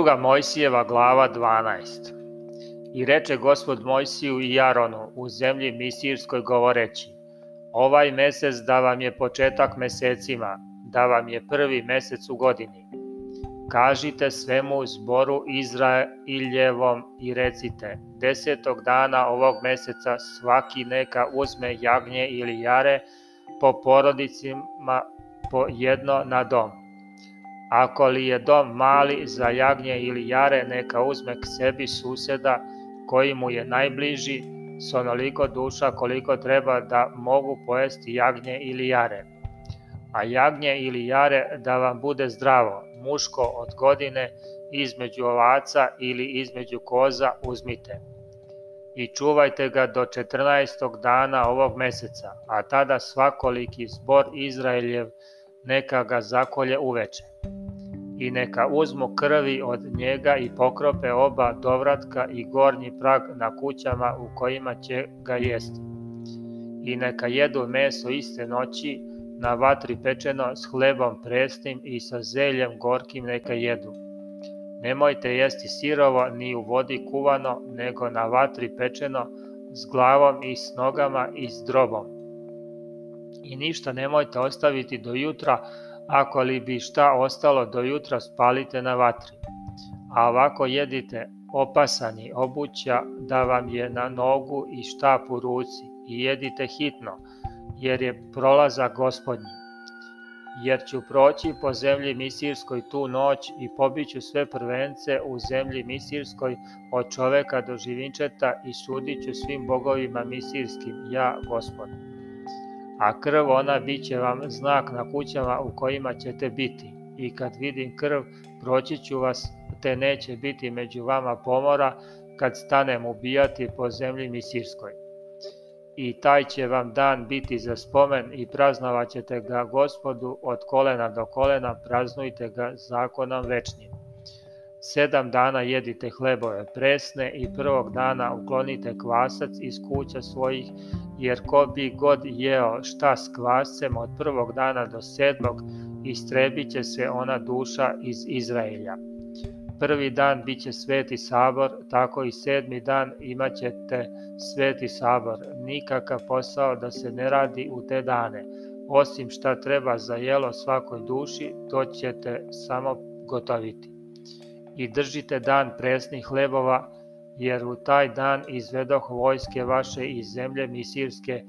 druga Mojsijeva glava 12. I reče gospod Mojsiju i Jaronu u zemlji Misirskoj govoreći, ovaj mesec da vam je početak mesecima, da vam je prvi mesec u godini. Kažite svemu zboru Izrailjevom i recite, desetog dana ovog meseca svaki neka uzme jagnje ili jare po porodicima po jedno na dom Ako li je dom mali za jagnje ili jare, neka uzme k sebi suseda koji mu je najbliži s onoliko duša koliko treba da mogu pojesti jagnje ili jare. A jagnje ili jare da vam bude zdravo, muško od godine, između ovaca ili između koza uzmite. I čuvajte ga do 14. dana ovog meseca, a tada svakoliki zbor Izraeljev neka ga zakolje uveče i neka uzmu krvi od njega i pokrope oba dovratka i gornji prag na kućama u kojima će ga jesti. I neka jedu meso iste noći, na vatri pečeno s hlebom presnim i sa zeljem gorkim neka jedu. Nemojte jesti sirovo ni u vodi kuvano, nego na vatri pečeno s glavom i s nogama i s drobom. I ništa nemojte ostaviti do jutra, Ako li bi šta ostalo do jutra spalite na vatri, a ovako jedite opasani obuća da vam je na nogu i štap u ruci i jedite hitno, jer je prolaza gospodnji. Jer ću proći po zemlji Misirskoj tu noć i pobiću sve prvence u zemlji Misirskoj od čoveka do živinčeta i sudiću svim bogovima Misirskim, ja gospod a krv ona bit će vam znak na kućama u kojima ćete biti. I kad vidim krv, proći ću vas, te neće biti među vama pomora, kad stanem ubijati po zemlji Misirskoj. I taj će vam dan biti za spomen i praznovat ćete ga gospodu od kolena do kolena, praznujte ga zakonom večnim. Sedam dana jedite hlebove presne i prvog dana uklonite kvasac iz kuća svojih, jer ko bi god jeo šta s kvasem od prvog dana do sedmog, istrebit će se ona duša iz Izraelja. Prvi dan biće sveti sabor, tako i sedmi dan imat ćete sveti sabor. Nikakav posao da se ne radi u te dane. Osim šta treba za jelo svakoj duši, to ćete samo gotoviti i držite dan presnih hlebova, jer u taj dan izvedoh vojske vaše iz zemlje misirske,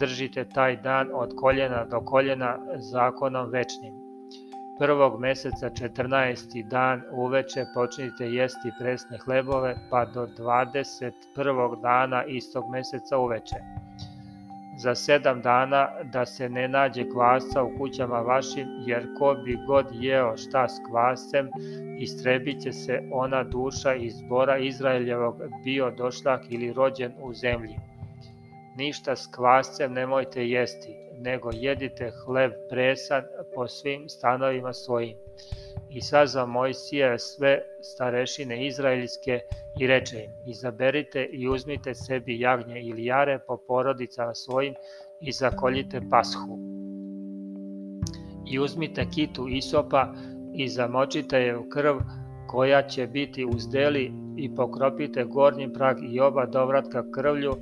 držite taj dan od koljena do koljena zakonom večnim. Prvog meseca 14. dan uveče počnite jesti presne hlebove pa do 21. dana istog meseca uveče za sedam dana da se ne nađe kvasca u kućama vašim, jer ko bi god jeo šta s kvasem, istrebit će se ona duša iz zbora Izraeljevog bio došlak ili rođen u zemlji. Ništa s kvascem nemojte jesti, nego jedite hleb presan po svim stanovima svojim i sazva Mojsija sve starešine izraelske i reče im, izaberite i uzmite sebi jagnje ili jare po porodicama svojim i zakoljite pashu. I uzmite kitu isopa i zamočite je u krv koja će biti uzdeli i pokropite gornji prag i oba dovratka krvlju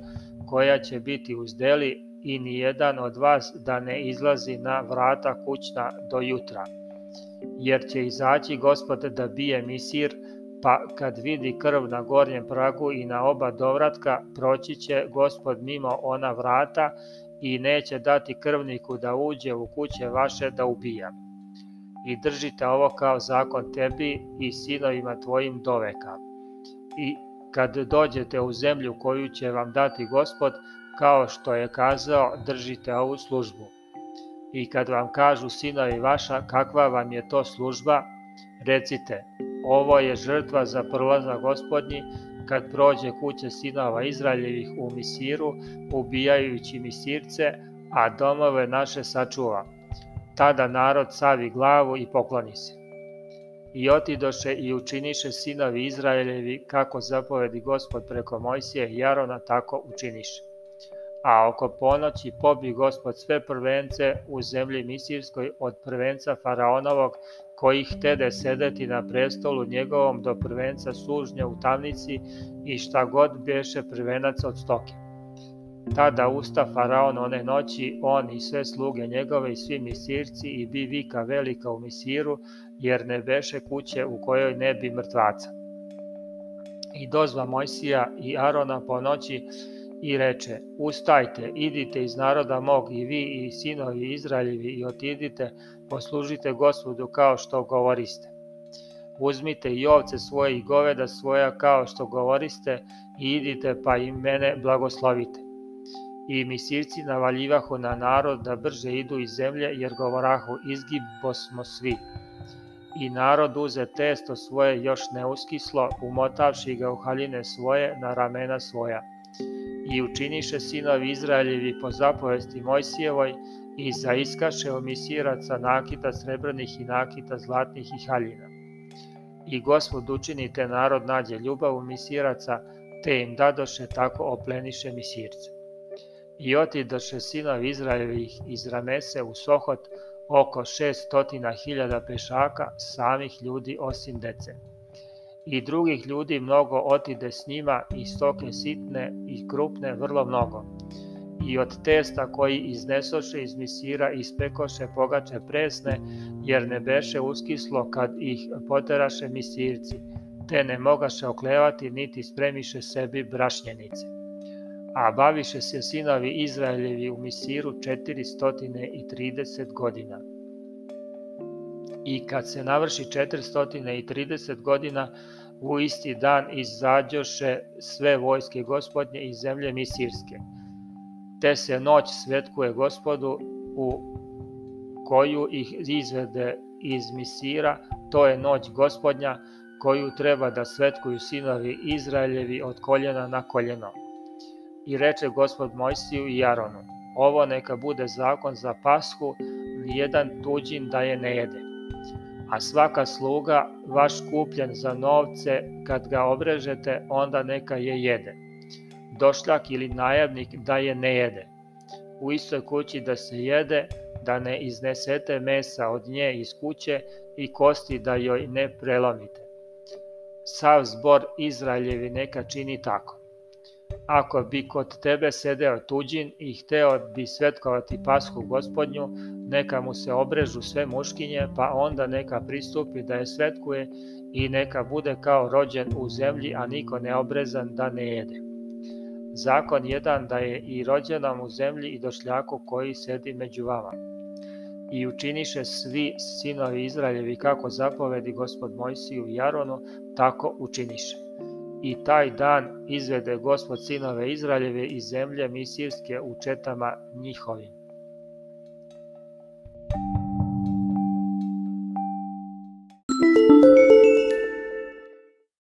koja će biti uzdeli i nijedan od vas da ne izlazi na vrata kućna do jutra jer će izaći gospod da bije misir, pa kad vidi krv na gornjem pragu i na oba dovratka, proći će gospod mimo ona vrata i neće dati krvniku da uđe u kuće vaše da ubija. I držite ovo kao zakon tebi i sinovima tvojim doveka. I kad dođete u zemlju koju će vam dati gospod, kao što je kazao, držite ovu službu. I kad vam kažu sinovi vaša kakva vam je to služba, recite, ovo je žrtva za prolaza gospodnji kad prođe kuće sinova Izraeljevih u Misiru, ubijajući Misirce, a domove naše sačuva. Tada narod savi glavu i pokloni se. I otidoše i učiniše sinovi Izraeljevi kako zapovedi gospod preko Mojsije i Jarona tako učiniše a oko ponoći pobi gospod sve prvence u zemlji misirskoj od prvenca faraonovog koji htede sedeti na prestolu njegovom do prvenca sužnja u tamnici i šta god beše prvenac od stoke. Tada usta faraon one noći, on i sve sluge njegove i svi misirci i bi vika velika u misiru, jer ne beše kuće u kojoj ne bi mrtvaca. I dozva Mojsija i Arona po noći, i reče, ustajte, idite iz naroda mog i vi i sinovi Izraeljevi i otidite, poslužite gospodu kao što govoriste. Uzmite i ovce svoje i goveda svoja kao što govoriste i idite pa i mene blagoslovite. I misirci navaljivahu na narod da brže idu iz zemlje jer govorahu izgibo smo svi. I narod uze testo svoje još neuskislo, umotavši ga u haljine svoje na ramena svoja I učiniše sinovi Izraeljevi po zapovesti Mojsijevoj i zaiskaše omisiraca nakita srebrnih i nakita zlatnih i haljina. I gospod učini te narod nađe ljubav u misiraca, te im dadoše tako opleniše misirce. I otidoše sinovi Izraelevih iz Ramese u Sohot oko šest stotina hiljada pešaka, samih ljudi osim dece i drugih ljudi mnogo otide s njima i stoke sitne i krupne vrlo mnogo. I od testa koji iznesoše iz misira ispekoše pogače presne, jer ne beše uskislo kad ih poteraše misirci, te ne mogaše oklevati niti spremiše sebi brašnjenice. A baviše se sinovi Izraeljevi u misiru 430 godina i kad se navrši 430 godina u isti dan izađoše sve vojske gospodnje iz zemlje Misirske. Te se noć svetkuje gospodu u koju ih izvede iz Misira, to je noć gospodnja koju treba da svetkuju sinovi Izraeljevi od koljena na koljeno. I reče gospod Mojsiju i Jaronu, ovo neka bude zakon za pashu, jedan tuđin da je ne jede a svaka sluga vaš kupljen za novce, kad ga obrežete, onda neka je jede. Došljak ili najavnik da je ne jede. U istoj kući da se jede, da ne iznesete mesa od nje iz kuće i kosti da joj ne prelomite. Sav zbor Izraeljevi neka čini tako. Ako bi kod tebe sedeo tuđin i hteo bi svetkovati pashu gospodnju, neka mu se obrežu sve muškinje, pa onda neka pristupi da je svetkuje i neka bude kao rođen u zemlji, a niko ne obrezan da ne jede. Zakon jedan da je i rođenom u zemlji i došljaku koji sedi među vama. I učiniše svi sinovi Izraeljevi kako zapovedi gospod Mojsiju i Jaronu, tako učiniše. I taj dan izvede Gospod sinove Izraljeve iz zemlje misirske u četama njihovim.